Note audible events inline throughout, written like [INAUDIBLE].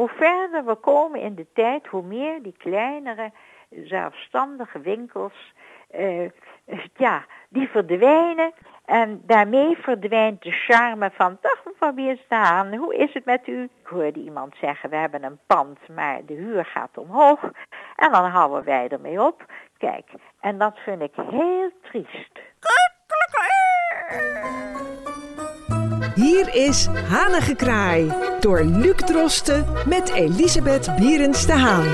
hoe verder we komen in de tijd, hoe meer die kleinere zelfstandige winkels, uh, ja, die verdwijnen. En daarmee verdwijnt de charme van, dag mevrouw Bierstaan, hoe is het met u? Ik hoorde iemand zeggen, we hebben een pand, maar de huur gaat omhoog. En dan houden wij ermee op. Kijk, en dat vind ik heel triest. Hier is Hanengekraai door Luc Drosten met Elisabeth Bierens de Haan.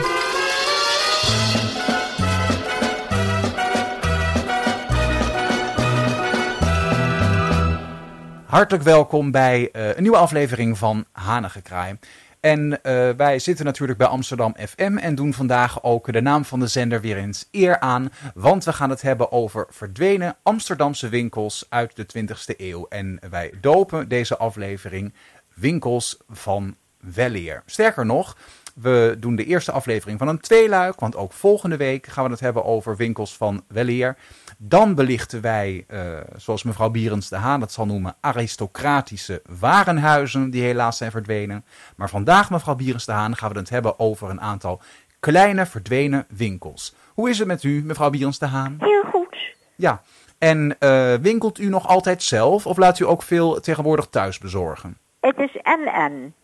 Hartelijk welkom bij uh, een nieuwe aflevering van Hanengekraai. En uh, wij zitten natuurlijk bij Amsterdam FM en doen vandaag ook de naam van de zender weer eens eer aan. Want we gaan het hebben over verdwenen Amsterdamse winkels uit de 20e eeuw. En wij dopen deze aflevering Winkels van Welleer. Sterker nog, we doen de eerste aflevering van een tweeluik, want ook volgende week gaan we het hebben over winkels van Welleer. Dan belichten wij, uh, zoals mevrouw Bierens de Haan het zal noemen, aristocratische warenhuizen die helaas zijn verdwenen. Maar vandaag, mevrouw Bierens de Haan, gaan we het hebben over een aantal kleine verdwenen winkels. Hoe is het met u, mevrouw Bierens de Haan? Heel goed. Ja, en uh, winkelt u nog altijd zelf of laat u ook veel tegenwoordig thuis bezorgen? Het is en-en.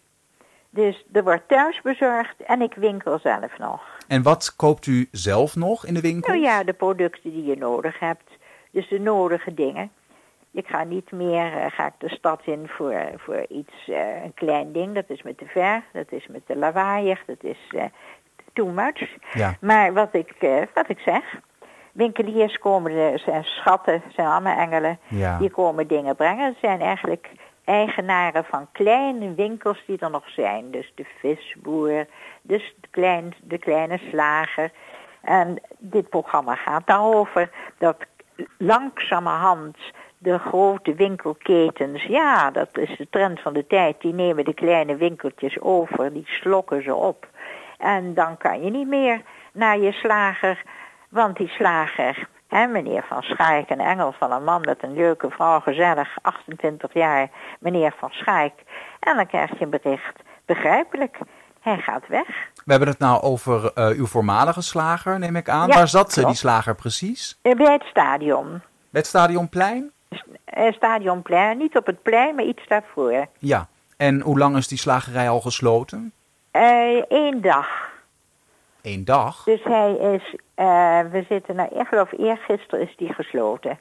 Dus er wordt thuis bezorgd en ik winkel zelf nog. En wat koopt u zelf nog in de winkel? Nou ja, de producten die je nodig hebt. Dus de nodige dingen. Ik ga niet meer, uh, ga ik de stad in voor, voor iets, uh, een klein ding. Dat is met te ver, dat is met te lawaaiig, dat is uh, too much. Ja. Maar wat ik, wat ik zeg, winkeliers komen, zijn schatten, zijn allemaal engelen. Ja. Die komen dingen brengen. Het zijn eigenlijk eigenaren van kleine winkels die er nog zijn. Dus de visboer, dus de, klein, de kleine slager. En dit programma gaat daarover dat langzamerhand de grote winkelketens, ja, dat is de trend van de tijd, die nemen de kleine winkeltjes over, die slokken ze op. En dan kan je niet meer naar je slager, want die slager Meneer Van Schaik, een engel van een man met een leuke vrouw, gezellig, 28 jaar, meneer Van Schaik. En dan krijg je een bericht, begrijpelijk, hij gaat weg. We hebben het nou over uh, uw voormalige slager, neem ik aan. Ja, Waar zat klopt. die slager precies? Bij het stadion. Bij het Stadionplein? Uh, stadionplein, niet op het plein, maar iets daarvoor. Ja, en hoe lang is die slagerij al gesloten? Eén dag. Eén dag? Dus hij is, uh, we zitten, nou, ik geloof eergisteren is die gesloten.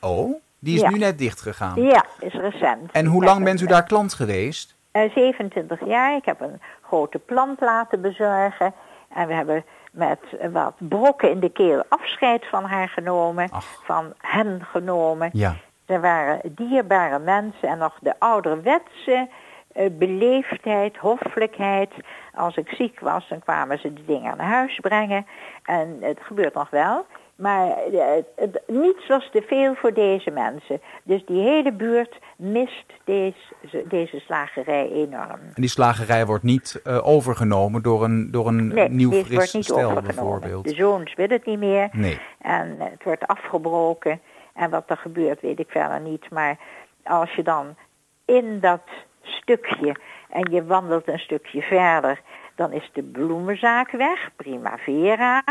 Oh, die is Ja. nu net dicht gegaan. Ja, is recent. En hoe lang bent u daar klant geweest? eh, 27 jaar. Ik heb een grote plant laten bezorgen. En we hebben met wat brokken in de keel afscheid van haar genomen. Ach. Van hen genomen. Ja. Er waren dierbare mensen en nog de ouderwetse eh, beleefdheid, hoffelijkheid. Als ik ziek was, dan kwamen ze de dingen naar huis brengen. En het gebeurt nog wel. Maar eh, het- niets was te veel voor deze mensen. Dus die hele buurt mist deze, deze slagerij enorm. En die slagerij wordt niet eh, overgenomen door een, door een Nee, nieuw fris wordt niet stel bijvoorbeeld. De zoons willen het niet meer. Nee. En het wordt afgebroken. En wat er gebeurt, weet ik verder niet. Maar als je dan in dat stukje en je wandelt een stukje verder, dan is de bloemenzaak weg, Primavera.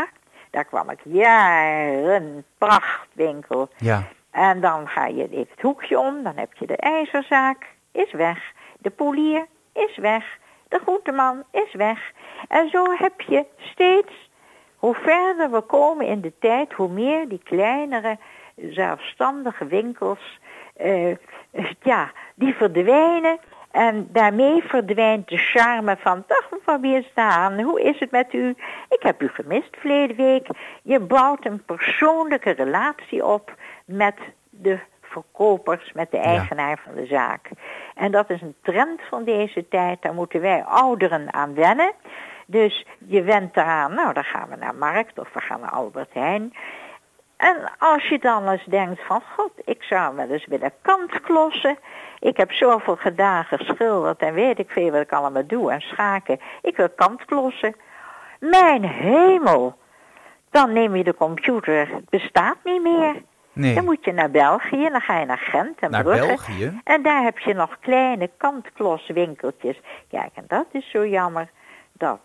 Daar kwam ik jaren, prachtwinkel. Ja. En dan ga je even het hoekje om, dan heb je de ijzerzaak, is weg. De polier is weg. De groenteman is weg. En zo heb je steeds, hoe verder we komen in de tijd, hoe meer die kleinere, zelfstandige winkels, eh, ja, die verdwijnen. En daarmee verdwijnt de charme van, dag mevrouw Bierstaan, hoe is het met u? Ik heb u gemist verleden week. Je bouwt een persoonlijke relatie op met de verkopers, met de eigenaar van de zaak. En dat is een trend van deze tijd, daar moeten wij ouderen aan wennen. Dus je went eraan, nou dan gaan we naar Markt of we gaan naar Albert Heijn. En als je dan eens denkt van, god, ik zou wel eens willen kantklossen. Ik heb zoveel gedaan, geschilderd en weet ik veel wat ik allemaal doe en schaken. Ik wil kantklossen. Mijn hemel! Dan neem je de computer, het bestaat niet meer. Nee. Dan moet je naar België, dan ga je naar Gent en Naar Brugge. België? En daar heb je nog kleine kantkloswinkeltjes. Kijk, en dat is zo jammer. Dat,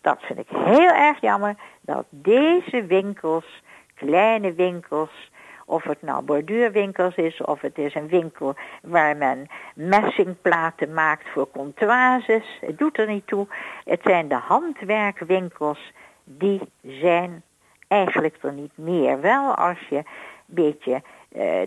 dat vind ik heel erg jammer. Dat deze winkels, kleine winkels, of het nou borduurwinkels is, of het is een winkel waar men messingplaten maakt voor comptoises. Het doet er niet toe. Het zijn de handwerkwinkels, die zijn eigenlijk er niet meer. Wel als je een beetje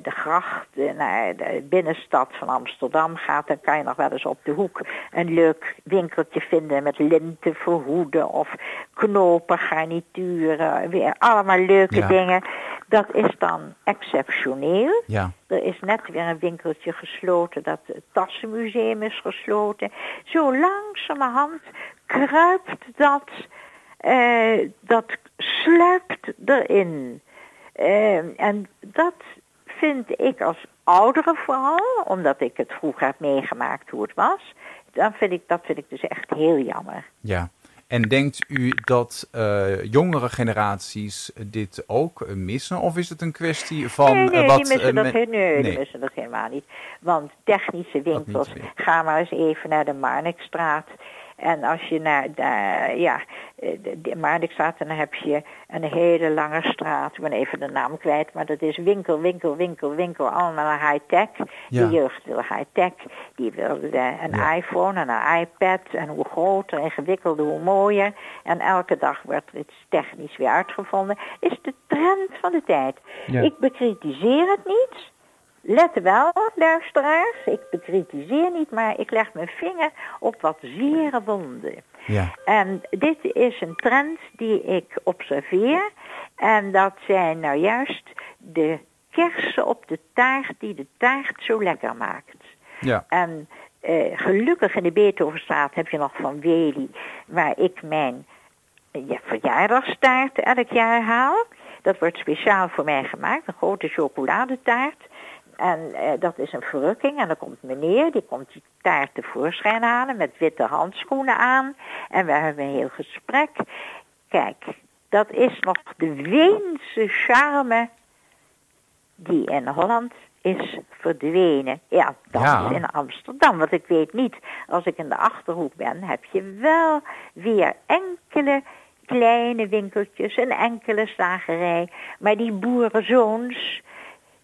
de gracht eh, naar de binnenstad van Amsterdam gaat, dan kan je nog wel eens op de hoek een leuk winkeltje vinden met linten voor hoeden of knopen, garnituren, weer allemaal leuke Ja. dingen. Dat is dan exceptioneel. Ja. Er is net weer een winkeltje gesloten, dat het Tassenmuseum is gesloten. Zo langzamerhand kruipt dat, eh, dat sluipt erin. Eh, en dat vind ik als oudere vooral, omdat ik het vroeger heb meegemaakt hoe het was, dan vind ik, dat vind ik dus echt heel jammer. Ja. En denkt u dat eh, jongere generaties dit ook missen? Of is het een kwestie van nee, nee, eh, wat... die missen eh, dat, nee, die missen dat helemaal niet. Want technische winkels, ga maar eens even naar de Marnixstraat. En als je naar de, ja, de, de Marnixstraat, dan heb je een hele lange straat. Ik ben even de naam kwijt, maar dat is winkel, winkel, winkel, winkel. Allemaal high-tech. Ja. De jeugd wil high-tech. Die wil eh, een Ja. iPhone en een iPad. En hoe groter, ingewikkelder, hoe mooier. En elke dag wordt iets technisch weer uitgevonden. Is de trend van de tijd. Ja. Ik bekritiseer het niet. Let wel, luisteraars. Ik bekritiseer niet, maar ik leg mijn vinger op wat zere wonden. Ja. En dit is een trend die ik observeer. En dat zijn nou juist de kersen op de taart die de taart zo lekker maakt. Ja. En eh, gelukkig in de Beethovenstraat heb je nog van Wely, waar ik mijn ja, verjaardagstaart elk jaar haal. Dat wordt speciaal voor mij gemaakt, een grote chocoladetaart. En eh, dat is een verrukking. En dan komt meneer, die komt die taart tevoorschijn halen met witte handschoenen aan. En we hebben een heel gesprek. Kijk, dat is nog de Weense charme die in Holland is verdwenen. Ja, dat Ja. is in Amsterdam. Want ik weet niet, als ik in de Achterhoek ben, heb je wel weer enkele kleine winkeltjes, een enkele slagerij. Maar die boerenzoons,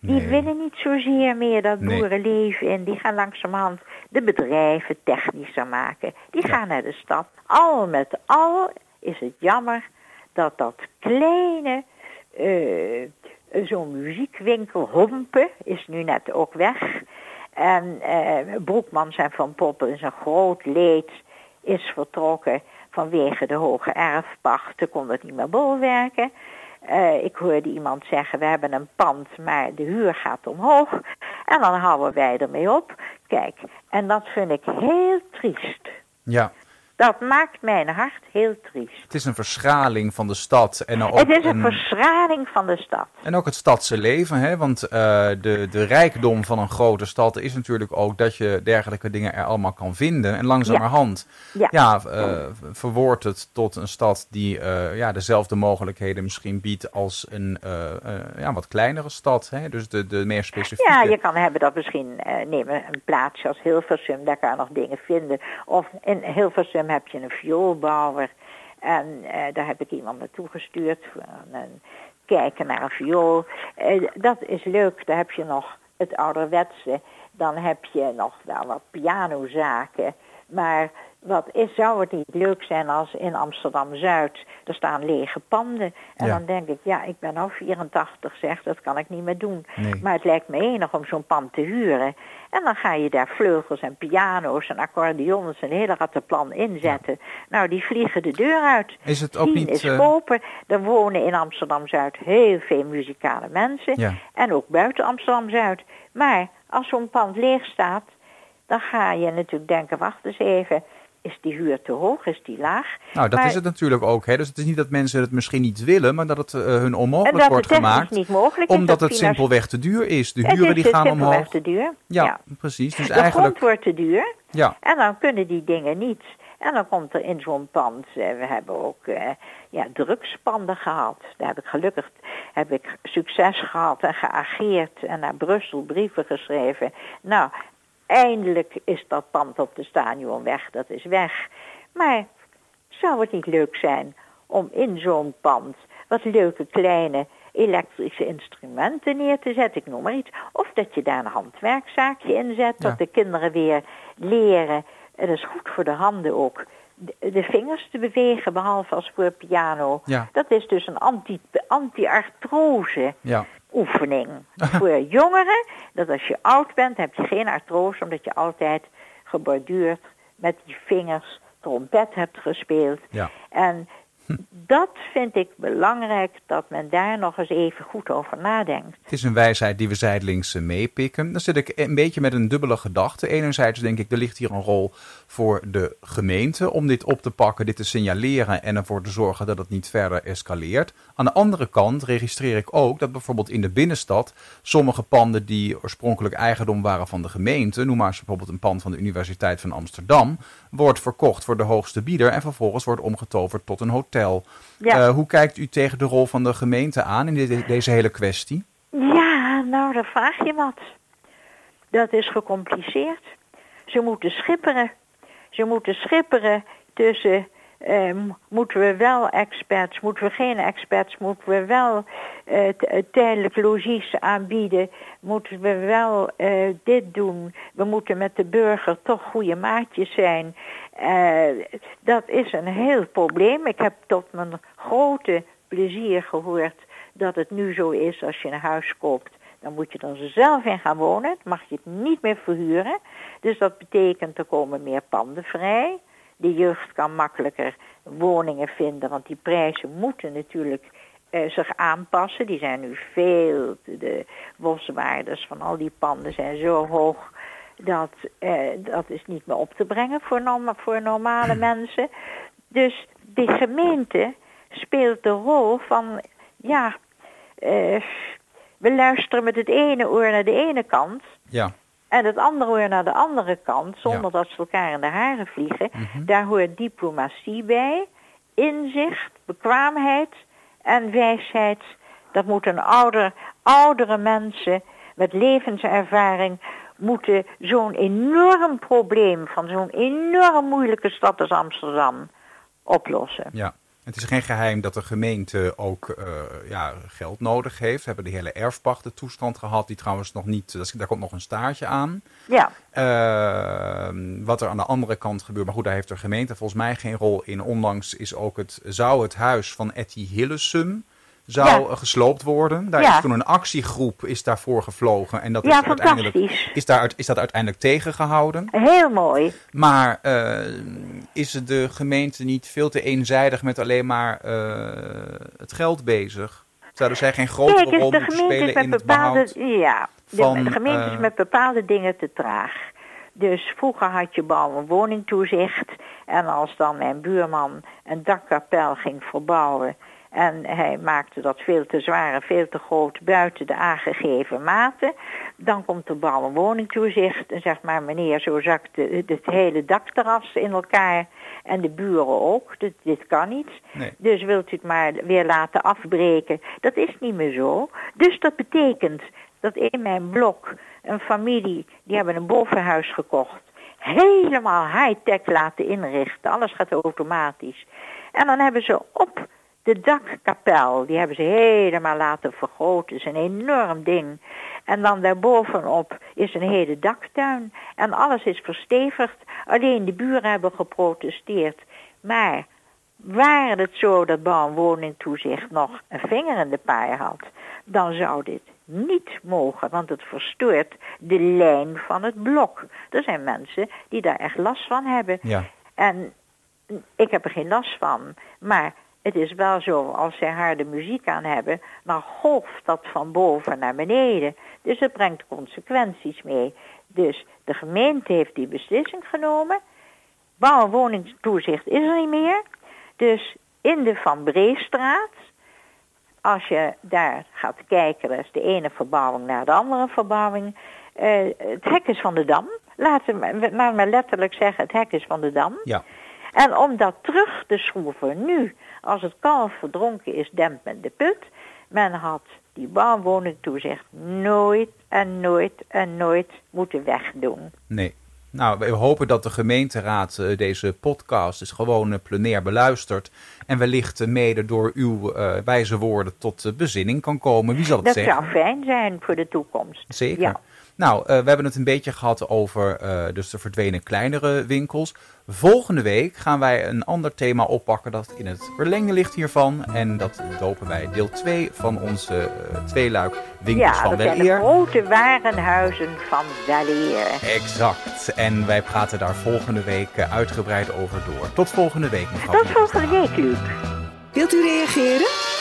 die Nee. willen niet zozeer meer dat boerenleven in. Die gaan langzamerhand de bedrijven technischer maken. Die gaan naar de stad. Al met al is het jammer dat dat kleine, eh, zo'n muziekwinkel, Hompen, is nu net ook weg. En eh, Broekmans en Van Poppel is een groot leed, is vertrokken vanwege de hoge erfpacht. Ze kon het niet meer bolwerken. Eh, ik hoorde iemand zeggen, we hebben een pand, maar de huur gaat omhoog. En dan houden wij ermee op. Kijk, en dat vind ik heel triest. ja. Dat maakt mijn hart heel triest. Het is een verschraling van de stad. En ook het is een een- verschraling van de stad. En ook het stadse leven, hè? want eh, de, de rijkdom van een grote stad is natuurlijk ook dat je dergelijke dingen er allemaal kan vinden. En langzamerhand Ja. ja. eh, verwoordt het tot een stad die eh, ja, dezelfde mogelijkheden misschien biedt als een ja, wat kleinere stad. Hè? Dus de, de meer specifieke. Ja, je kan hebben dat misschien nemen een plaatsje als Hilversum, daar kan je nog dingen vinden. Of in Hilversum heb je een vioolbouwer. En eh, daar heb ik iemand naartoe gestuurd een kijken naar een viool. Eh, dat is leuk, daar heb je nog het ouderwetse. Dan heb je nog wel wat pianozaken. Maar wat is, zou het niet leuk zijn als in Amsterdam-Zuid, er staan lege panden. En Ja. dan denk ik, ja, ik ben al 84 zeg, dat kan ik niet meer doen. Nee. Maar het lijkt me enig om zo'n pand te huren. En dan ga je daar vleugels en piano's en accordeons en hele rattenplan inzetten. Nou, die vliegen de deur uit. Is het ook niet, is eh, kopen. Er wonen in Amsterdam-Zuid heel veel muzikale mensen. Ja. En ook buiten Amsterdam-Zuid. Maar als zo'n pand leeg staat, dan ga je natuurlijk denken, wacht eens even. Is die huur te hoog? Is die laag? Nou, dat Maar- is het natuurlijk ook. Hè? Dus het is niet dat mensen het misschien niet willen, maar dat het eh, hun onmogelijk wordt gemaakt. niet mogelijk is. Omdat dat het simpelweg te duur is. De huren is die dus gaan omhoog. te duur. Ja, ja. precies. Dus De eigenlijk. grond wordt te duur. Ja, En dan kunnen die dingen niet. En dan komt er in zo'n pand, eh, we hebben ook uh, ja, drugspanden gehad. Daar heb ik gelukkig heb ik succes gehad en geageerd en naar Brussel brieven geschreven. Nou, eindelijk is dat pand op de stadion weg, dat is weg. Maar zou het niet leuk zijn om in zo'n pand wat leuke kleine elektrische instrumenten neer te zetten, ik noem maar iets. Of dat je daar een handwerkzaakje in zet, dat de kinderen weer leren. En dat is goed voor de handen ook. De, vingers te bewegen, behalve als voor piano. Ja. Dat is dus een anti-artrose ja. Oefening. [LAUGHS] voor jongeren, dat als je oud bent, heb je geen artrose, omdat je altijd geborduurd met die vingers trompet hebt gespeeld. Ja. En dat vind ik belangrijk dat men daar nog eens even goed over nadenkt. Het is een wijsheid die we zijdelings eh, meepikken. Dan zit ik een beetje met een dubbele gedachte. Enerzijds denk ik, er ligt hier een rol voor de gemeente om dit op te pakken, dit te signaleren en ervoor te zorgen dat het niet verder escaleert. Aan de andere kant registreer ik ook dat bijvoorbeeld in de binnenstad sommige panden die oorspronkelijk eigendom waren van de gemeente, noem maar eens bijvoorbeeld een pand van de Universiteit van Amsterdam, wordt verkocht voor de hoogste bieder en vervolgens wordt omgetoverd tot een hotel. Ja. Uh, hoe kijkt u tegen de rol van de gemeente aan in deze hele kwestie? Ja, nou, dan vraag je wat. Dat is gecompliceerd. Ze moeten schipperen. Ze moeten schipperen tussen eh, moeten we wel experts, moeten we geen experts, moeten we wel uh, tijdelijk logies aanbieden, moeten we wel uh, dit doen, we moeten met de burger toch goede maatjes zijn. dat is een heel probleem. Ik heb tot mijn grote plezier gehoord dat het nu zo is als je een huis koopt. Dan moet je er zelf in gaan wonen. Dan mag je het niet meer verhuren. Dus dat betekent er komen meer panden vrij. De jeugd kan makkelijker woningen vinden, want die prijzen moeten natuurlijk uh, zich aanpassen. Die zijn nu veel, de boswaardes van al die panden zijn zo hoog dat uh, dat is niet meer op te brengen voor, norma voor normale [CLEARS THROAT] mensen. Dus de gemeente speelt de rol van, ja, uh, we luisteren met het ene oor naar de ene kant. Ja. En het andere weer naar de andere kant, zonder dat ze elkaar in de haren vliegen. Mhm. Daar hoort diplomatie bij, inzicht, bekwaamheid en wijsheid. Dat moeten ouder, oudere mensen met levenservaring moeten zo'n enorm probleem van zo'n enorm moeilijke stad als Amsterdam oplossen. Ja. Het is geen geheim dat de gemeente ook uh, ja, geld nodig heeft. We hebben de hele erfpachtentoestand gehad, die trouwens nog niet, daar komt nog een staartje aan. Ja. Uh, wat er aan de andere kant gebeurt, maar goed, daar heeft de gemeente volgens mij geen rol in. Onlangs is ook het, zou het huis van Etty Hillesum zou Ja. gesloopt worden. Daar Ja. is toen een actiegroep is daarvoor gevlogen en dat Ja, is, uiteindelijk, is, daar, is dat uiteindelijk tegengehouden. Heel mooi. Maar eh, is de gemeente niet veel te eenzijdig met alleen maar eh, het geld bezig? Zouden zij geen grotere Kijk, rol moeten spelen in met het bepaalde, behoud? ja, van, de gemeente is eh, met bepaalde dingen te traag. Dus vroeger had je bouw- en woningtoezicht. En als dan mijn buurman een dakkapel ging verbouwen... en hij maakte dat veel te zwaar en veel te groot buiten de aangegeven maten... dan komt de bouw- en woningtoezicht en zegt maar... meneer, zo zakt het hele dakterras in elkaar... en de buren ook, dit, dit kan niet... Nee. Dus wilt u het maar weer laten afbreken. Dat is niet meer zo. Dus dat betekent dat in mijn blok een familie, die hebben een bovenhuis gekocht. Helemaal high-tech laten inrichten. Alles gaat automatisch. En dan hebben ze op de dakkapel, die hebben ze helemaal laten vergroten. Is een enorm ding. En dan daarbovenop is een hele daktuin. En alles is verstevigd. Alleen de buren hebben geprotesteerd. Maar Waar het zo dat bouw- en woningtoezicht nog een vinger in de paai had, dan zou dit niet mogen, want het verstoort de lijn van het blok. Er zijn mensen die daar echt last van hebben. Ja. En ik heb er geen last van, maar het is wel zo, als zij harde muziek aan hebben, dan golft dat van boven naar beneden. Dus het brengt consequenties mee. Dus de gemeente heeft die beslissing genomen. Bouw- woningtoezicht is er niet meer. Dus in de Van Breestraat, als je daar gaat kijken, dat is de ene verbouwing naar de andere verbouwing. eh, het hek is van de Dam. Laat maar letterlijk zeggen, het hek is van de Dam. Ja. En om dat terug te schroeven nu, als het kalf verdronken is, dempt men de put. Men had die bouwwoningtoezicht nooit en nooit en nooit moeten wegdoen. Nee. Nou, we hopen dat de gemeenteraad uh, deze podcast dus gewoon uh, plenair beluistert. En wellicht uh, mede door uw wijze woorden tot bezinning kan komen. Wie zal het dat zeggen? Dat zou fijn zijn voor de toekomst. Zeker. Ja. Nou, we hebben het een beetje gehad over dus de verdwenen kleinere winkels. Volgende week gaan wij een ander thema oppakken dat in het verlengde ligt hiervan. En dat dopen wij deel 2 van onze uh, tweeluik winkels ja, van Weleer. de grote warenhuizen van Weleer. Exact. En wij praten daar volgende week uitgebreid over door. Tot volgende week, mevrouw. Tot volgende week, Luc. Wilt u reageren?